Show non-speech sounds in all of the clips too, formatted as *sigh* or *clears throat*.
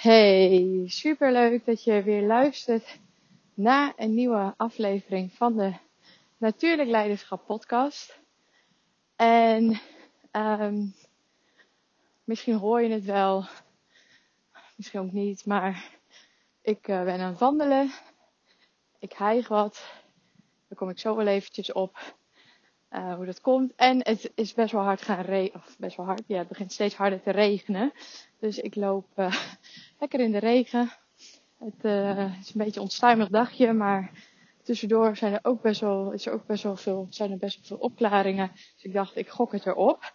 Hey, super leuk dat je weer luistert naar een nieuwe aflevering van de Natuurlijk Leiderschap Podcast. En um, misschien hoor je het wel, misschien ook niet, maar ik uh, ben aan het wandelen. Ik hijg wat. Daar kom ik zo wel eventjes op uh, hoe dat komt. En het is best wel hard gaan regenen. Of best wel hard. Ja, het begint steeds harder te regenen. Dus ik loop uh, lekker in de regen. Het uh, is een beetje een onstuimig dagje, maar tussendoor zijn er ook best wel, is er ook best wel veel, zijn er best wel veel opklaringen. Dus ik dacht, ik gok het erop.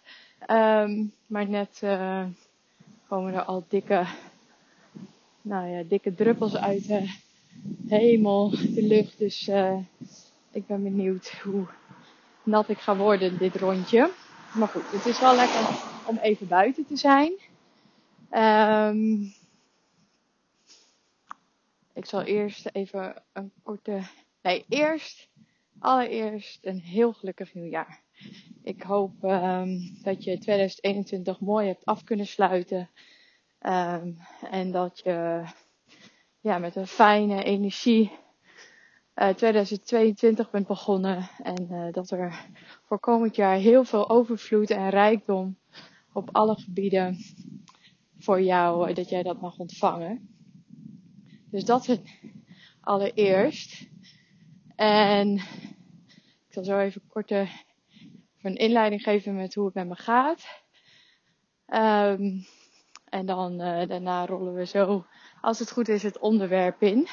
Um, maar net uh, komen er al dikke, nou ja, dikke druppels uit de hemel, de lucht. Dus uh, ik ben benieuwd hoe nat ik ga worden dit rondje. Maar goed, het is wel lekker om even buiten te zijn. Um, ik zal eerst even een korte. Nee, eerst, allereerst een heel gelukkig nieuwjaar. Ik hoop um, dat je 2021 mooi hebt af kunnen sluiten. Um, en dat je ja, met een fijne energie uh, 2022 bent begonnen. En uh, dat er voor komend jaar heel veel overvloed en rijkdom op alle gebieden voor jou, dat jij dat mag ontvangen. Dus dat is allereerst. En ik zal zo even korte een inleiding geven met hoe het met me gaat. Um, en dan uh, daarna rollen we zo, als het goed is, het onderwerp in.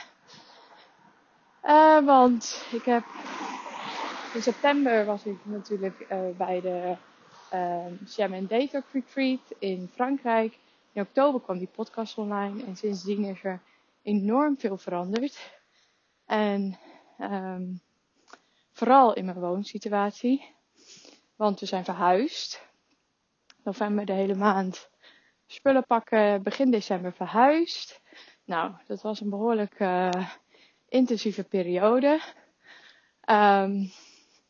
Uh, want ik heb in september was ik natuurlijk uh, bij de Jam and Data Retreat in Frankrijk. In oktober kwam die podcast online en sindsdien is er enorm veel veranderd. En um, vooral in mijn woonsituatie. Want we zijn verhuisd. November de hele maand spullen pakken. Begin december verhuisd. Nou, dat was een behoorlijk uh, intensieve periode. Um,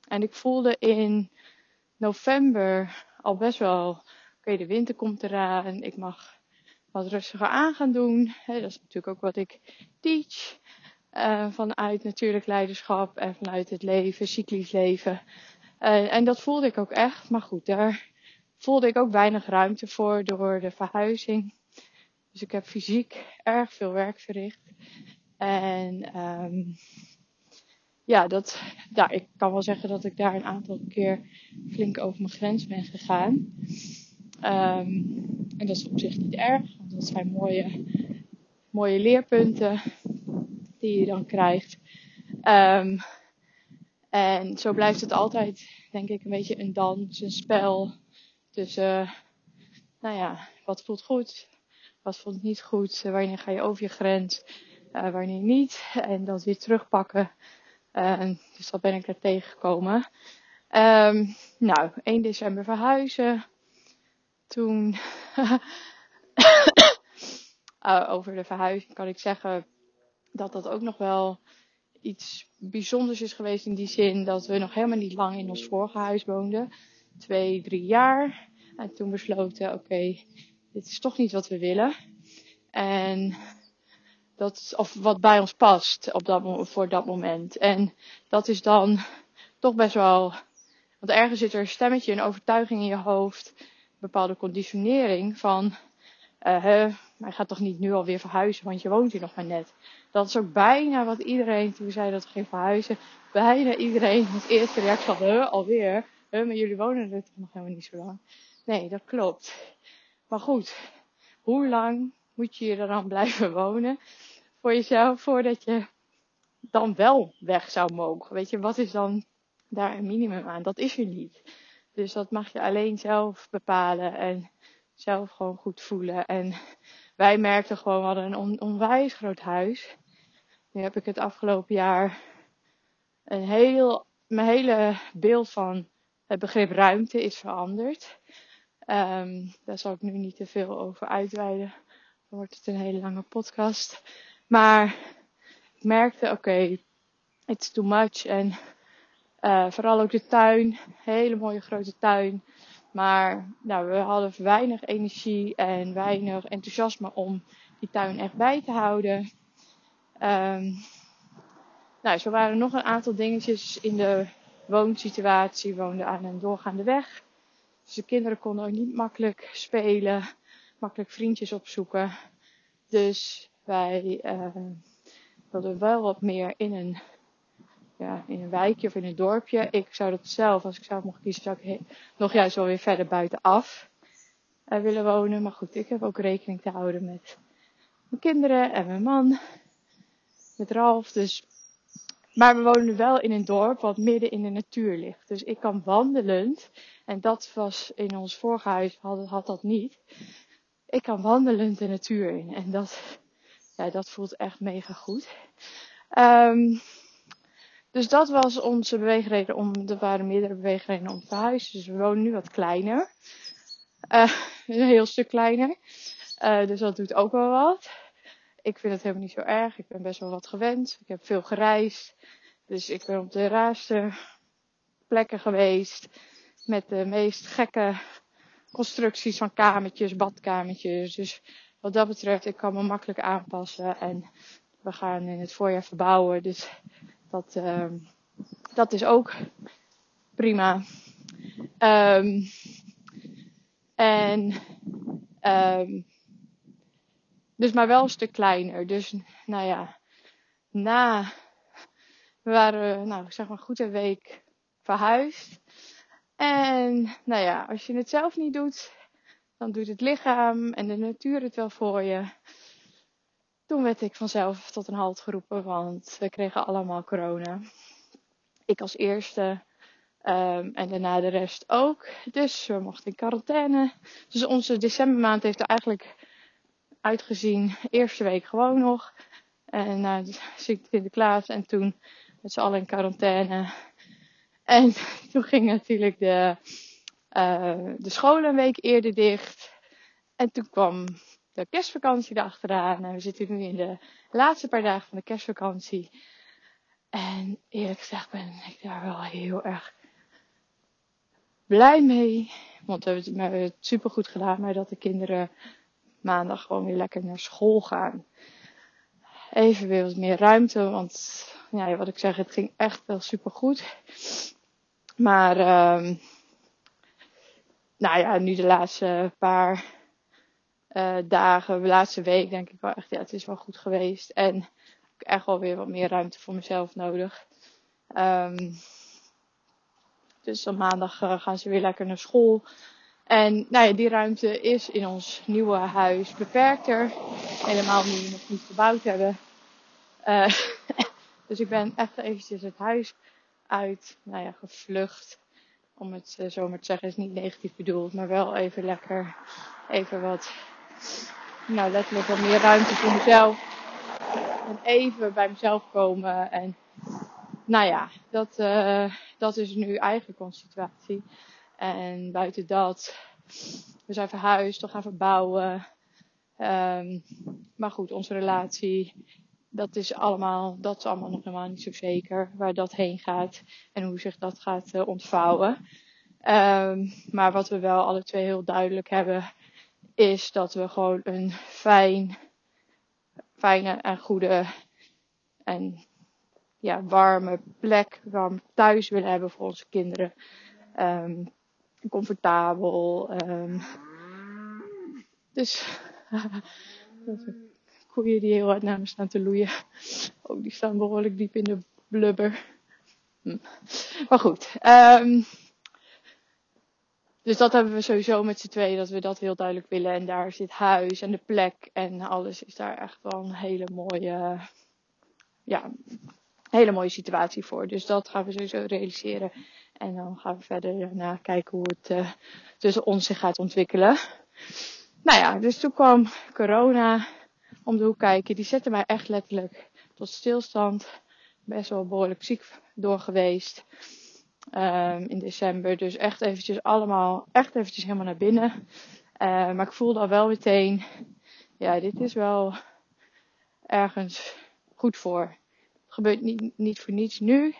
en ik voelde in november al best wel, oké, de winter komt eraan. Ik mag wat rustiger aan gaan doen. dat is natuurlijk ook wat ik teach. Uh, vanuit natuurlijk leiderschap en vanuit het leven, cyclisch leven. Uh, en dat voelde ik ook echt. Maar goed, daar voelde ik ook weinig ruimte voor door de verhuizing. Dus ik heb fysiek erg veel werk verricht. En um, ja, dat, ja, ik kan wel zeggen dat ik daar een aantal keer flink over mijn grens ben gegaan. Um, en dat is op zich niet erg, want dat zijn mooie, mooie leerpunten die je dan krijgt. Um, en zo blijft het altijd, denk ik, een beetje een dans, een spel tussen, uh, nou ja, wat voelt goed, wat voelt niet goed, wanneer ga je over je grens, uh, wanneer niet, en dat weer terugpakken. Uh, dus dat ben ik er tegengekomen. Um, nou, 1 december verhuizen. Toen uh, *coughs* over de verhuizing kan ik zeggen dat dat ook nog wel iets bijzonders is geweest in die zin dat we nog helemaal niet lang in ons vorige huis woonden. Twee, drie jaar. En toen besloten, oké, dit is toch niet wat we willen. En dat, of wat bij ons past op dat, voor dat moment. En dat is dan toch best wel, want ergens zit er een stemmetje, een overtuiging in je hoofd, bepaalde conditionering van, uh, je gaat toch niet nu alweer verhuizen, want je woont hier nog maar net. Dat is ook bijna wat iedereen, toen zeiden dat we gingen verhuizen, bijna iedereen het eerste reactie had, huh, alweer, huh, maar jullie wonen er toch nog helemaal niet zo lang. Nee, dat klopt. Maar goed, hoe lang moet je er dan blijven wonen voor jezelf voordat je dan wel weg zou mogen? Weet je, wat is dan daar een minimum aan? Dat is er niet. Dus dat mag je alleen zelf bepalen en zelf gewoon goed voelen. En wij merkten gewoon, we hadden een on onwijs groot huis. Nu heb ik het afgelopen jaar een heel, mijn hele beeld van het begrip ruimte is veranderd. Um, daar zal ik nu niet te veel over uitweiden. Dan wordt het een hele lange podcast. Maar ik merkte, oké, it's too much. En uh, vooral ook de tuin. Hele mooie grote tuin. Maar nou, we hadden weinig energie en weinig enthousiasme om die tuin echt bij te houden. Um, nou, zo waren nog een aantal dingetjes in de woonsituatie. We woonden aan een doorgaande weg. Dus de kinderen konden ook niet makkelijk spelen, makkelijk vriendjes opzoeken. Dus wij uh, wilden wel wat meer in een, ja, in een wijkje of in een dorpje. Ik zou dat zelf, als ik zelf mocht kiezen, zou ik nog juist wel weer verder buitenaf uh, willen wonen. Maar goed, ik heb ook rekening te houden met mijn kinderen en mijn man. Met Ralf. Dus maar we wonen wel in een dorp wat midden in de natuur ligt. Dus ik kan wandelend, en dat was in ons vorige huis, had, had dat niet. Ik kan wandelend de natuur in. En dat, ja, dat voelt echt mega goed. Um, dus dat was onze beweegreden om, er waren meerdere beweegredenen om te verhuizen. Dus we wonen nu wat kleiner. Uh, *laughs* een heel stuk kleiner. Uh, dus dat doet ook wel wat ik vind het helemaal niet zo erg. Ik ben best wel wat gewend. Ik heb veel gereisd. Dus ik ben op de raarste plekken geweest. Met de meest gekke constructies van kamertjes, badkamertjes. Dus wat dat betreft, ik kan me makkelijk aanpassen. En we gaan in het voorjaar verbouwen. Dus dat, uh, dat is ook prima. Um, en um, dus maar wel een stuk kleiner. Dus nou ja, na, we waren nou zeg maar goed een week verhuisd. En nou ja, als je het zelf niet doet, dan doet het lichaam en de natuur het wel voor je. Toen werd ik vanzelf tot een halt geroepen, want we kregen allemaal corona. Ik als eerste um, en daarna de rest ook. Dus we mochten in quarantaine. Dus onze decembermaand heeft er eigenlijk uitgezien. Eerste week gewoon nog. En *laughs* uh, Sinterklaas en toen met z'n allen in quarantaine. En *laughs* toen ging natuurlijk de, uh, de scholen een week eerder dicht. En toen kwam de kerstvakantie erachteraan. En we zitten nu in de laatste paar dagen van de kerstvakantie. En eerlijk gezegd ben ik daar wel heel erg blij mee. Want we hebben het super goed gedaan, maar dat de kinderen maandag gewoon weer lekker naar school gaan. Even weer wat meer ruimte, want ja, wat ik zeg, het ging echt wel super goed. Maar, um, nou ja, nu de laatste paar uh, dagen, de laatste week denk ik wel echt, ja, het is wel goed geweest. En ik heb echt wel weer wat meer ruimte voor mezelf nodig. Um, dus op maandag uh, gaan ze weer lekker naar school. En nou ja, die ruimte is in ons nieuwe huis beperkter. Helemaal nu we nog niet gebouwd hebben. Uh, *laughs* dus ik ben echt eventjes het huis uit, nou ja, gevlucht. Om het zo maar te zeggen, is niet negatief bedoeld, maar wel even lekker, even wat, nou letterlijk wat meer ruimte voor mezelf. En even bij mezelf komen. En nou ja, dat, uh, dat is nu eigenlijk onze situatie. En buiten dat, we zijn verhuisd, we gaan verbouwen. Um, maar goed, onze relatie, dat is allemaal, dat is allemaal nog helemaal niet zo zeker waar dat heen gaat en hoe zich dat gaat uh, ontvouwen. Um, maar wat we wel alle twee heel duidelijk hebben, is dat we gewoon een fijn, fijne en goede en ja, warme plek, warm thuis willen hebben voor onze kinderen. Um, comfortabel. Um, dus *laughs* koeien die heel hard naar me staan te loeien. Ook die staan behoorlijk diep in de blubber. Hm. Maar goed. Um, dus dat hebben we sowieso met z'n tweeën, dat we dat heel duidelijk willen. En daar zit huis en de plek en alles is daar echt wel een hele mooie, ja, hele mooie situatie voor. Dus dat gaan we sowieso realiseren. En dan gaan we verder daarna kijken hoe het uh, tussen ons zich gaat ontwikkelen. Nou ja, dus toen kwam corona om de hoek kijken. Die zette mij echt letterlijk tot stilstand. Best wel behoorlijk ziek door geweest. Um, in december. Dus echt eventjes allemaal, echt eventjes helemaal naar binnen. Uh, maar ik voelde al wel meteen, ja, dit is wel ergens goed voor. Het gebeurt niet, niet voor niets nu.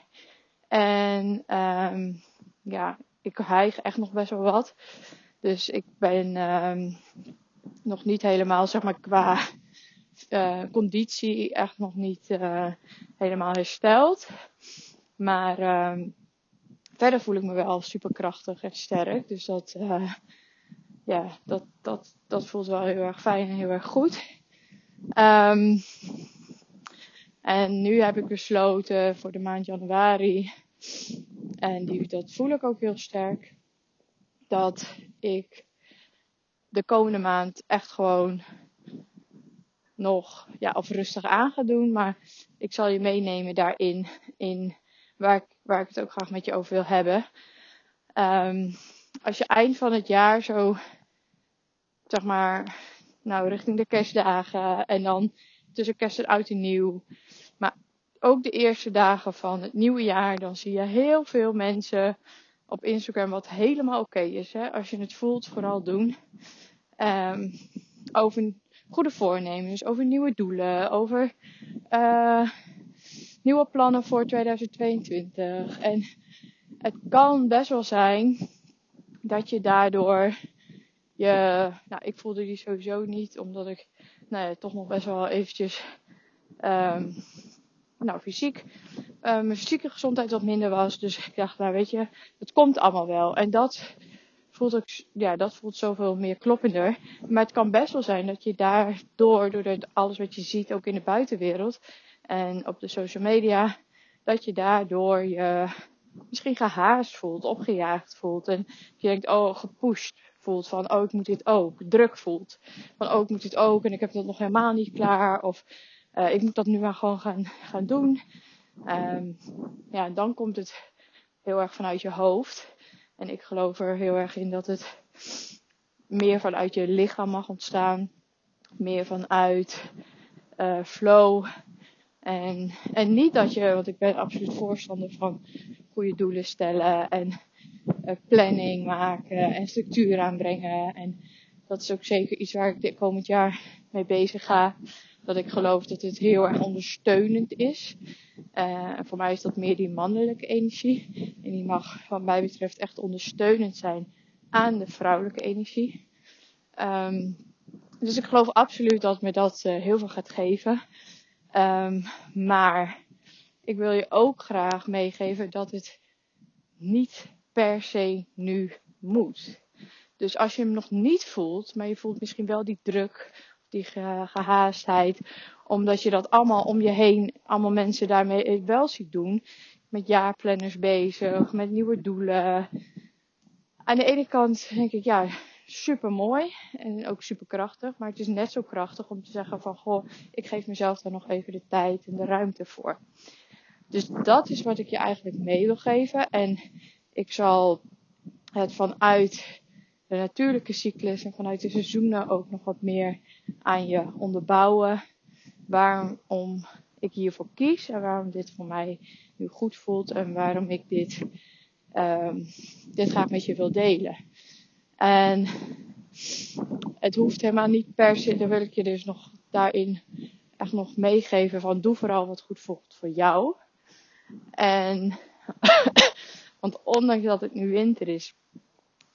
En um, ja, ik hijg echt nog best wel wat. Dus ik ben nog niet helemaal, zeg maar, qua uh, conditie echt nog niet uh, helemaal hersteld. Maar verder voel ik me wel super krachtig en sterk. Dus dat, uh, ja, dat, dat, dat voelt wel heel erg fijn en heel erg goed. Um, en nu heb ik besloten voor de maand januari, en die, dat voel ik ook heel sterk, dat ik de komende maand echt gewoon nog, ja, of rustig aan ga doen. Maar ik zal je meenemen daarin, in waar ik, waar ik het ook graag met je over wil hebben. Um, als je eind van het jaar zo, zeg maar, nou, richting de kerstdagen en dan tussen kerst en oud en nieuw. Maar ook de eerste dagen van het nieuwe jaar, dan zie je heel veel mensen op Instagram wat helemaal oké is. Hè? Als je het voelt, vooral doen. Um, over goede voornemens, over nieuwe doelen, over uh, nieuwe plannen voor 2022. En het kan best wel zijn dat je daardoor je, nou, ik voelde die sowieso niet, omdat ik nou ja, toch nog best wel eventjes, um, nou, fysiek, uh, mijn fysieke gezondheid wat minder was. Dus ik dacht, nou weet je, het komt allemaal wel. En dat voelt ook, ja, dat voelt zoveel meer kloppender. Maar het kan best wel zijn dat je daardoor, door alles wat je ziet, ook in de buitenwereld en op de social media, dat je daardoor je misschien gehaast voelt, opgejaagd voelt. En je denkt, oh, gepusht voelt van, oh, ik moet dit ook. Druk voelt. Van, oh, ik moet dit ook en ik heb dat nog helemaal niet klaar. Of uh, ik moet dat nu maar gewoon gaan, gaan doen. Um, ja, dan komt het heel erg vanuit je hoofd. En ik geloof er heel erg in dat het meer vanuit je lichaam mag ontstaan. Meer vanuit uh, flow. En, en niet dat je, want ik ben absoluut voorstander van goede doelen stellen en uh, planning maken en structuur aanbrengen. En dat is ook zeker iets waar ik dit komend jaar mee bezig ga. Dat ik geloof dat het heel erg ondersteunend is. Uh, voor mij is dat meer die mannelijke energie. En die mag, wat mij betreft, echt ondersteunend zijn aan de vrouwelijke energie. Um, dus ik geloof absoluut dat me dat uh, heel veel gaat geven. Um, maar ik wil je ook graag meegeven dat het niet per se nu moet. Dus als je hem nog niet voelt, maar je voelt misschien wel die druk, die gehaastheid, omdat je dat allemaal om je heen, allemaal mensen daarmee wel ziet doen, met jaarplanners bezig, met nieuwe doelen. Aan de ene kant denk ik, ja, super mooi en ook super krachtig, maar het is net zo krachtig om te zeggen van, goh, ik geef mezelf daar nog even de tijd en de ruimte voor. Dus dat is wat ik je eigenlijk mee wil geven. En ik zal het vanuit de natuurlijke cyclus en vanuit de seizoenen ook nog wat meer aan je onderbouwen. Waarom ik hiervoor kies en waarom dit voor mij nu goed voelt en waarom ik dit, um, dit graag met je wil delen. En het hoeft helemaal niet per se, daar wil ik je dus nog daarin echt nog meegeven van doe vooral wat goed voelt voor jou. En *laughs* want ondanks dat het nu winter is,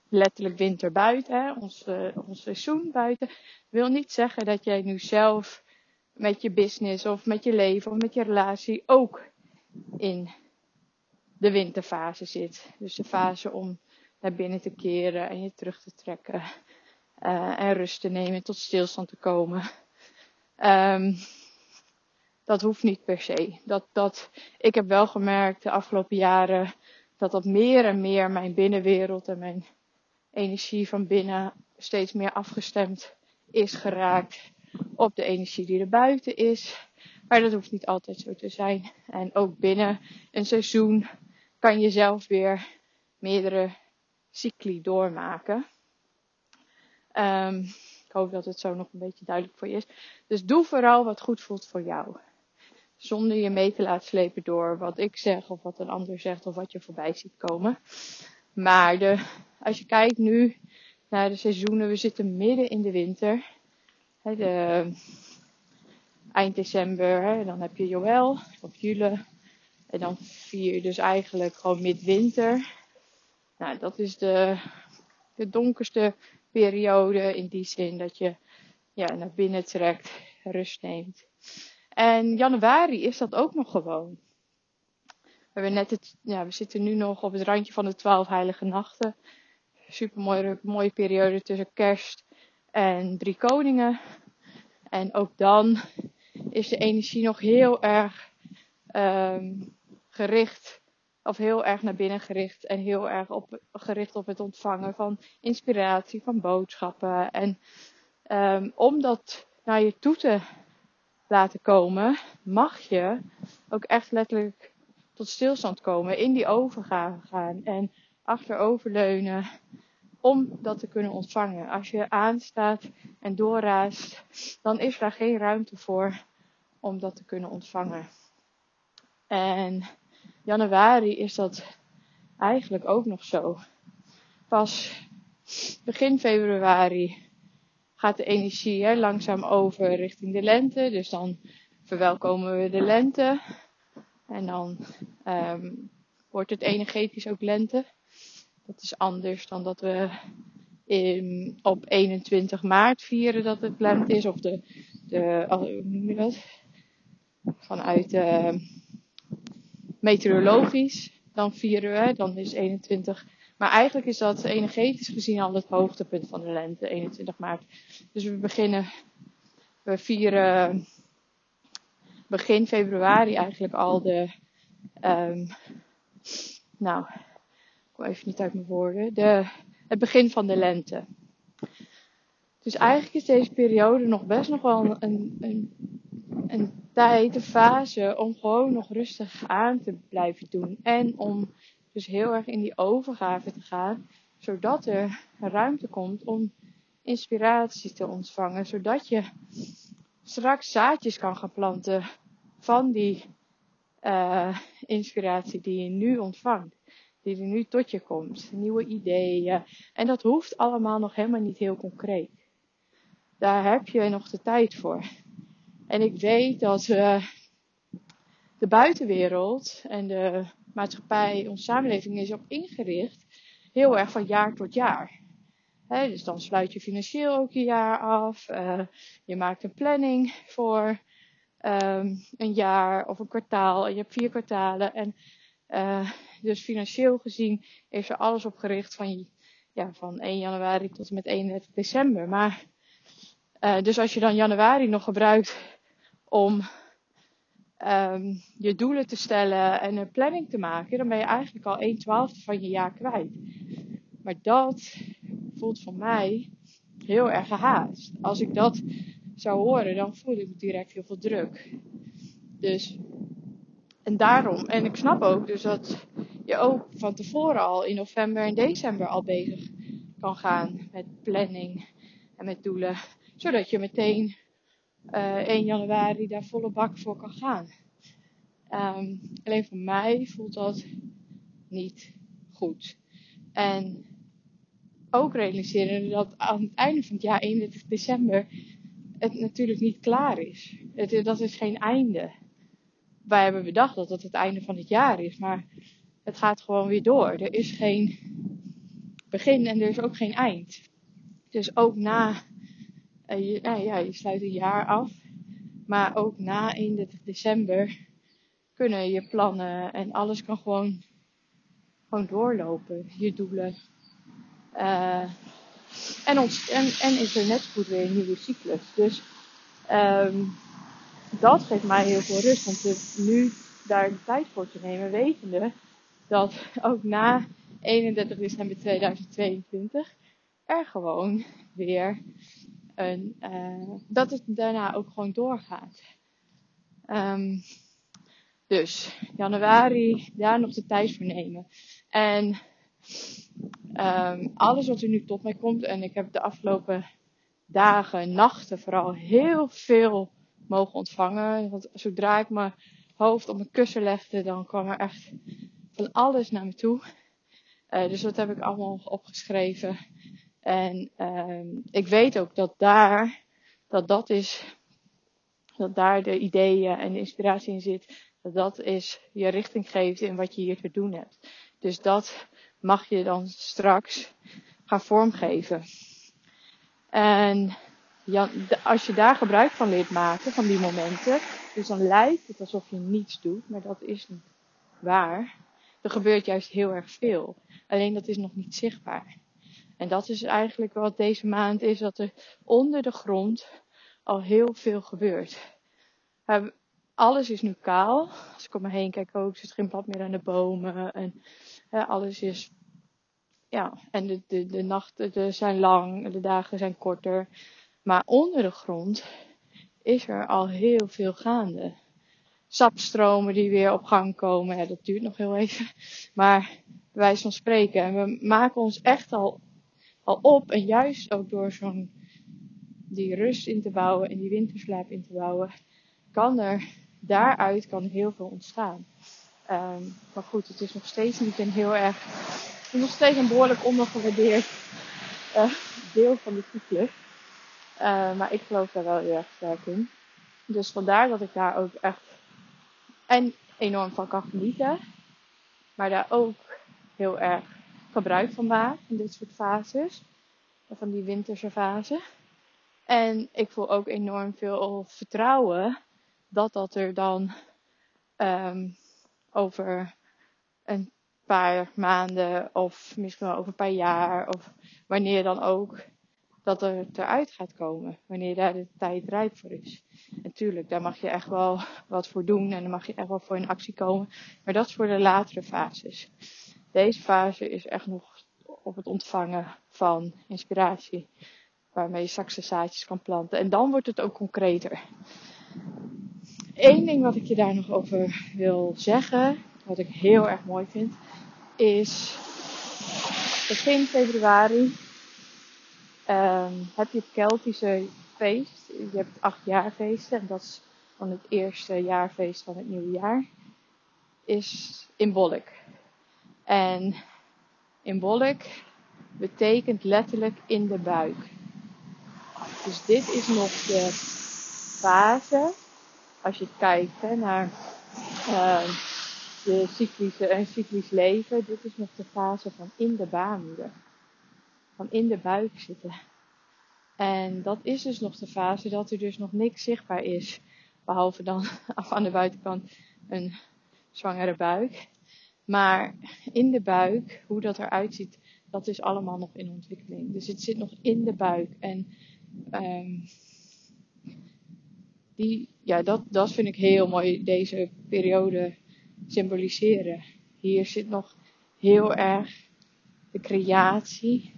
letterlijk winter buiten, hè, ons, uh, ons seizoen buiten, wil niet zeggen dat jij nu zelf met je business of met je leven of met je relatie ook in de winterfase zit. Dus de fase om binnen te keren en je terug te trekken uh, en rust te nemen, tot stilstand te komen. Um, dat hoeft niet per se. Dat, dat, ik heb wel gemerkt de afgelopen jaren dat dat meer en meer mijn binnenwereld en mijn energie van binnen steeds meer afgestemd is geraakt op de energie die er buiten is. Maar dat hoeft niet altijd zo te zijn. En ook binnen een seizoen kan je zelf weer meerdere cycli doormaken. Um, ik hoop dat het zo nog een beetje duidelijk voor je is. Dus doe vooral wat goed voelt voor jou. Zonder je mee te laten slepen door wat ik zeg of wat een ander zegt of wat je voorbij ziet komen. Maar de, als je kijkt nu naar de seizoenen, we zitten midden in de winter. Eind december, hè, dan heb je Joël of Jule. En dan vier je dus eigenlijk gewoon midwinter. Nou, dat is de, de donkerste periode in die zin dat je ja, naar binnen trekt, rust neemt. En januari is dat ook nog gewoon. We, hebben net het, ja, we zitten nu nog op het randje van de twaalf heilige nachten. Super mooie, periode tussen kerst en drie koningen. En ook dan is de energie nog heel erg um, gericht, of heel erg naar binnen gericht en heel erg op, gericht op het ontvangen van inspiratie, van boodschappen. En um, om dat naar je toe te laten komen, mag je ook echt letterlijk tot stilstand komen, in die overgave gaan en achteroverleunen om dat te kunnen ontvangen. Als je aanstaat en doorraast, dan is daar geen ruimte voor om dat te kunnen ontvangen. En januari is dat eigenlijk ook nog zo. Pas begin februari gaat de energie hè, langzaam over richting de lente. Dus dan verwelkomen we de lente. En dan um, wordt het energetisch ook lente. Dat is anders dan dat we op 21 maart vieren dat het lente is. Of de, de hoe noem je dat? Vanuit uh, meteorologisch. Dan vieren we, dan is 21 maar eigenlijk is dat energetisch gezien al het hoogtepunt van de lente, 21 maart. Dus we beginnen, we vieren begin februari eigenlijk al de, um, nou, ik kom even niet uit mijn woorden, de, het begin van de lente. Dus eigenlijk is deze periode nog best nog wel een, een, een tijd, een fase om gewoon nog rustig aan te blijven doen. En om dus heel erg in die overgave te gaan, zodat er ruimte komt om inspiratie te ontvangen, zodat je straks zaadjes kan gaan planten van die uh, inspiratie die je nu ontvangt, die er nu tot je komt, nieuwe ideeën. En dat hoeft allemaal nog helemaal niet heel concreet. Daar heb je nog de tijd voor. En ik weet dat uh, de buitenwereld en de maatschappij, onze samenleving is op ingericht heel erg van jaar tot jaar. dus dan sluit je financieel ook je jaar af. Uh, je maakt een planning voor um, een jaar of een kwartaal. Je hebt vier kwartalen. En uh, dus financieel gezien is er alles op gericht van, ja, van 1 januari tot en met 31 december. Maar dus als je dan januari nog gebruikt om um, je doelen te stellen en een planning te maken, dan ben je eigenlijk al 1 twaalfde van je jaar kwijt. Maar dat voelt voor mij heel erg gehaast. Als ik dat zou horen, dan voel ik direct heel veel druk. Dus, en daarom, en ik snap ook dus dat je ook van tevoren al in november en december al bezig kan gaan met planning en met doelen. Zodat je meteen uh, eh, 1 januari daar volle bak voor kan gaan. Um, alleen voor mij voelt dat niet goed. En ook realiseren dat aan het einde van het jaar, 31 december, het natuurlijk niet klaar is. Het, dat is geen einde. Wij hebben bedacht dat het het einde van het jaar is, maar het gaat gewoon weer door. Er is geen begin en er is ook geen eind. Dus ook na je, nou ja, je sluit een jaar af. Maar ook na 31 december kunnen je plannen en alles kan gewoon, gewoon doorlopen. Je doelen. Uh, en, ons, en, en is er net goed weer een nieuwe cyclus. Dus um, dat geeft mij heel veel rust om te, nu daar de tijd voor te nemen, wetende dat ook na 31 december 2022 er gewoon weer en uh, dat het daarna ook gewoon doorgaat. Um, dus januari, daar nog de tijd voor nemen. En um, alles wat er nu tot mij komt, en ik heb de afgelopen dagen, nachten vooral heel veel mogen ontvangen. Want zodra ik mijn hoofd op mijn kussen legde, dan kwam er echt van alles naar me toe. Uh, dus dat heb ik allemaal opgeschreven. En um, ik weet ook dat daar, dat dat is, dat daar de ideeën en de inspiratie in zit. Dat dat is je richting geeft in wat je hier te doen hebt. Dus dat mag je dan straks gaan vormgeven. En ja, als je daar gebruik van leert maken, van die momenten, dus dan lijkt het alsof je niets doet, maar dat is niet waar. Er gebeurt juist heel erg veel. Alleen dat is nog niet zichtbaar. En dat is eigenlijk wat deze maand is, dat er onder de grond al heel veel gebeurt. Alles is nu kaal. Als ik om me heen kijk ook, zit geen blad meer aan de bomen. En alles is, ja, en de, de, de nachten zijn lang, de dagen zijn korter. Maar onder de grond is er al heel veel gaande. Sapstromen die weer op gang komen. Dat duurt nog heel even. Maar wij van spreken. En we maken ons echt al, al op. En juist ook door zo'n die rust in te bouwen en die winterslaap in te bouwen, kan er daaruit kan heel veel ontstaan. Um, maar goed, het is nog steeds niet een heel erg, nog steeds een behoorlijk ondergewaardeerd uh, deel van de cyclus. Uh, maar ik geloof daar wel heel erg sterk in. Dus vandaar dat ik daar ook echt en enorm van kan genieten. Maar daar ook heel erg gebruik van maak in dit soort fases. Van die winterse fase. En ik voel ook enorm veel vertrouwen dat dat er dan um, over een paar maanden of misschien wel over een paar jaar of wanneer dan ook dat er eruit gaat komen. Wanneer daar de tijd rijp voor is. Natuurlijk, daar mag je echt wel wat voor doen en daar mag je echt wel voor in actie komen. Maar dat is voor de latere fases. Deze fase is echt nog op het ontvangen van inspiratie. Waarmee je straks de zaadjes kan planten. En dan wordt het ook concreter. Eén ding wat ik je daar nog over wil zeggen, wat ik heel erg mooi vind, is begin februari um, heb je het Keltische feest. Je hebt het achtjaarfeesten en dat is van het eerste jaarfeest van het nieuwe jaar. Is in Bolk. En in Bolk betekent letterlijk in de buik. Dus dit is nog de fase, als je kijkt naar uh, de cyclische, een cyclisch leven, dit is nog de fase van in de baarmoeder. Van in de buik zitten. En dat is dus nog de fase dat er dus nog niks zichtbaar is. Behalve dan *laughs* aan de buitenkant een zwangere buik. Maar in de buik, hoe dat eruit ziet, dat is allemaal nog in ontwikkeling. Dus het zit nog in de buik. En um, die, ja, dat, dat vind ik heel mooi, deze periode symboliseren. Hier zit nog heel erg de creatie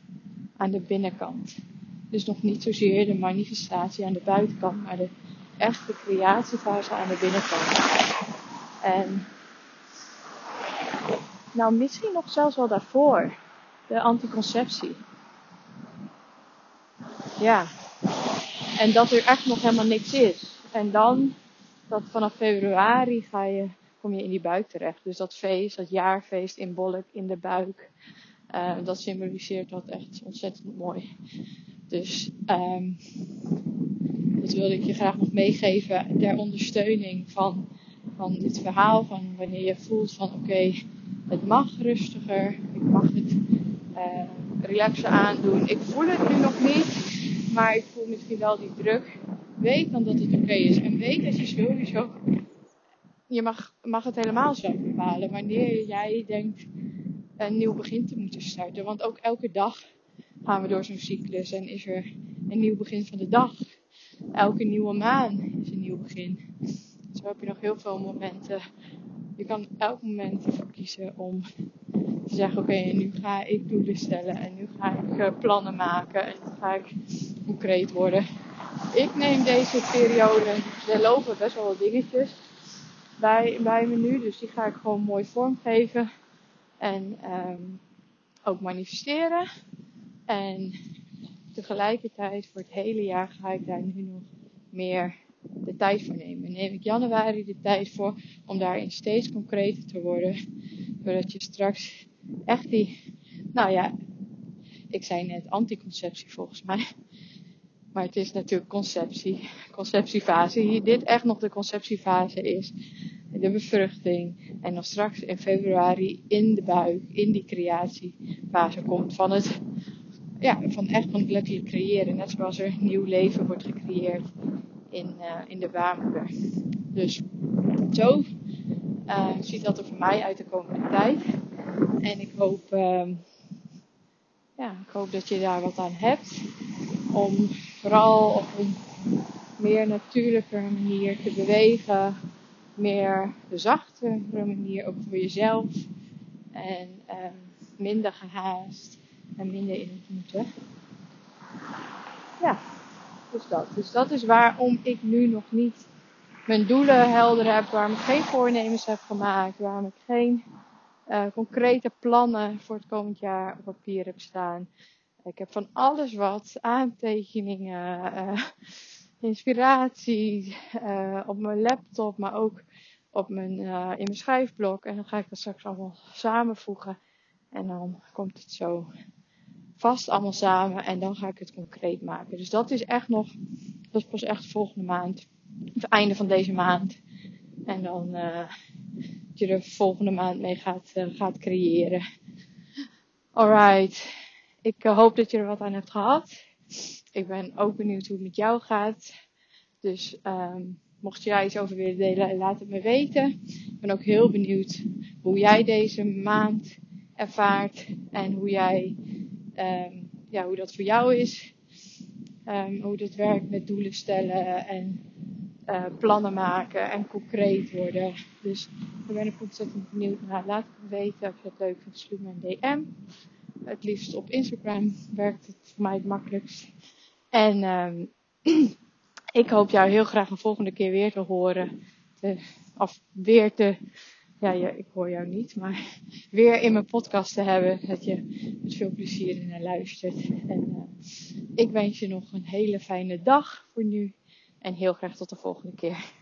aan de binnenkant. Dus nog niet zozeer de manifestatie aan de buitenkant, maar de echte creatiefase aan de binnenkant. En nou, misschien nog zelfs wel daarvoor, de anticonceptie. Ja, en dat er echt nog helemaal niks is. En dan, dat vanaf februari ga je, kom je in die buik terecht. Dus dat feest, dat jaarfeest in Bolk, in de buik. Uh, dat symboliseert dat echt ontzettend mooi. Dus um, dat wilde ik je graag nog meegeven ter ondersteuning van, van dit verhaal. Van wanneer je voelt van oké, okay, het mag rustiger. Ik mag het uh, relaxen aandoen. Ik voel het nu nog niet. Maar ik voel misschien wel die druk. Weet dan dat het oké is. En weet dat je sowieso. Je mag, mag het helemaal zelf bepalen. Wanneer jij denkt een nieuw begin te moeten starten. Want ook elke dag gaan we door zo'n cyclus. En is er een nieuw begin van de dag. Elke nieuwe maan is een nieuw begin. Zo heb je nog heel veel momenten. Je kan elk moment ervoor kiezen om te zeggen: Oké, nu ga ik doelen stellen. En nu ga ik uh, plannen maken. En nu ga ik concreet worden. Ik neem deze periode, er lopen best wel wat dingetjes bij, bij me nu. Dus die ga ik gewoon mooi vormgeven. En um, ook manifesteren. En tegelijkertijd voor het hele jaar ga ik daar nu nog meer de tijd voor nemen. Neem ik januari de tijd voor om daarin steeds concreter te worden. Zodat je straks echt die, nou ja, ik zei net anticonceptie volgens mij. Maar het is natuurlijk conceptie, conceptiefase. Hier dit echt nog de conceptiefase is. de bevruchting. En dan straks in februari in de buik, in die creatiefase komt van het, ja, van echt van het letterlijk creëren. Net zoals er nieuw leven wordt gecreëerd in, uh, in de. Dus zo uh, ziet dat er voor mij uit de komende tijd. En ik hoop, uh, ja, ik hoop dat je daar wat aan hebt. Om vooral op een meer natuurlijke manier te bewegen. Meer zachte manier, ook voor jezelf. En um, minder gehaast en minder in het moeten. Ja, dus dat. Dus dat is waarom ik nu nog niet mijn doelen helder heb, waarom ik geen voornemens heb gemaakt, waarom ik geen uh, concrete plannen voor het komend jaar op papier heb staan. Ik heb van alles wat aantekeningen, uh, *laughs* inspiratie uh, op mijn laptop, maar ook op mijn, in mijn schrijfblok. En dan ga ik dat straks allemaal samenvoegen. En dan komt het zo vast allemaal samen en dan ga ik het concreet maken. Dus dat is echt nog, dat is pas echt volgende maand. Het einde van deze maand. En dan uh, je er volgende maand mee gaat, uh, gaat creëren. Alright. Ik uh, hoop dat je er wat aan hebt gehad. Ik ben ook benieuwd hoe het met jou gaat. Dus um, mocht daar iets over willen delen, laat het me weten. Ik ben ook heel benieuwd hoe jij deze maand ervaart en hoe jij, um, ja, hoe dat voor jou is. Um, hoe dit werkt met doelen stellen en uh, plannen maken en concreet worden. Dus daar ben ik ontzettend benieuwd naar. Laat het me weten als je het leuk vindt. Stuur me een DM. Het liefst op Instagram werkt het voor mij het makkelijkst. En um, *clears throat* ik hoop jou heel graag een volgende keer weer te horen. Of weer te, ja, ja, ik hoor jou niet, maar *laughs* weer in mijn podcast te hebben. Dat je met veel plezier naar luistert. En uh, ik wens je nog een hele fijne dag voor nu. En heel graag tot de volgende keer.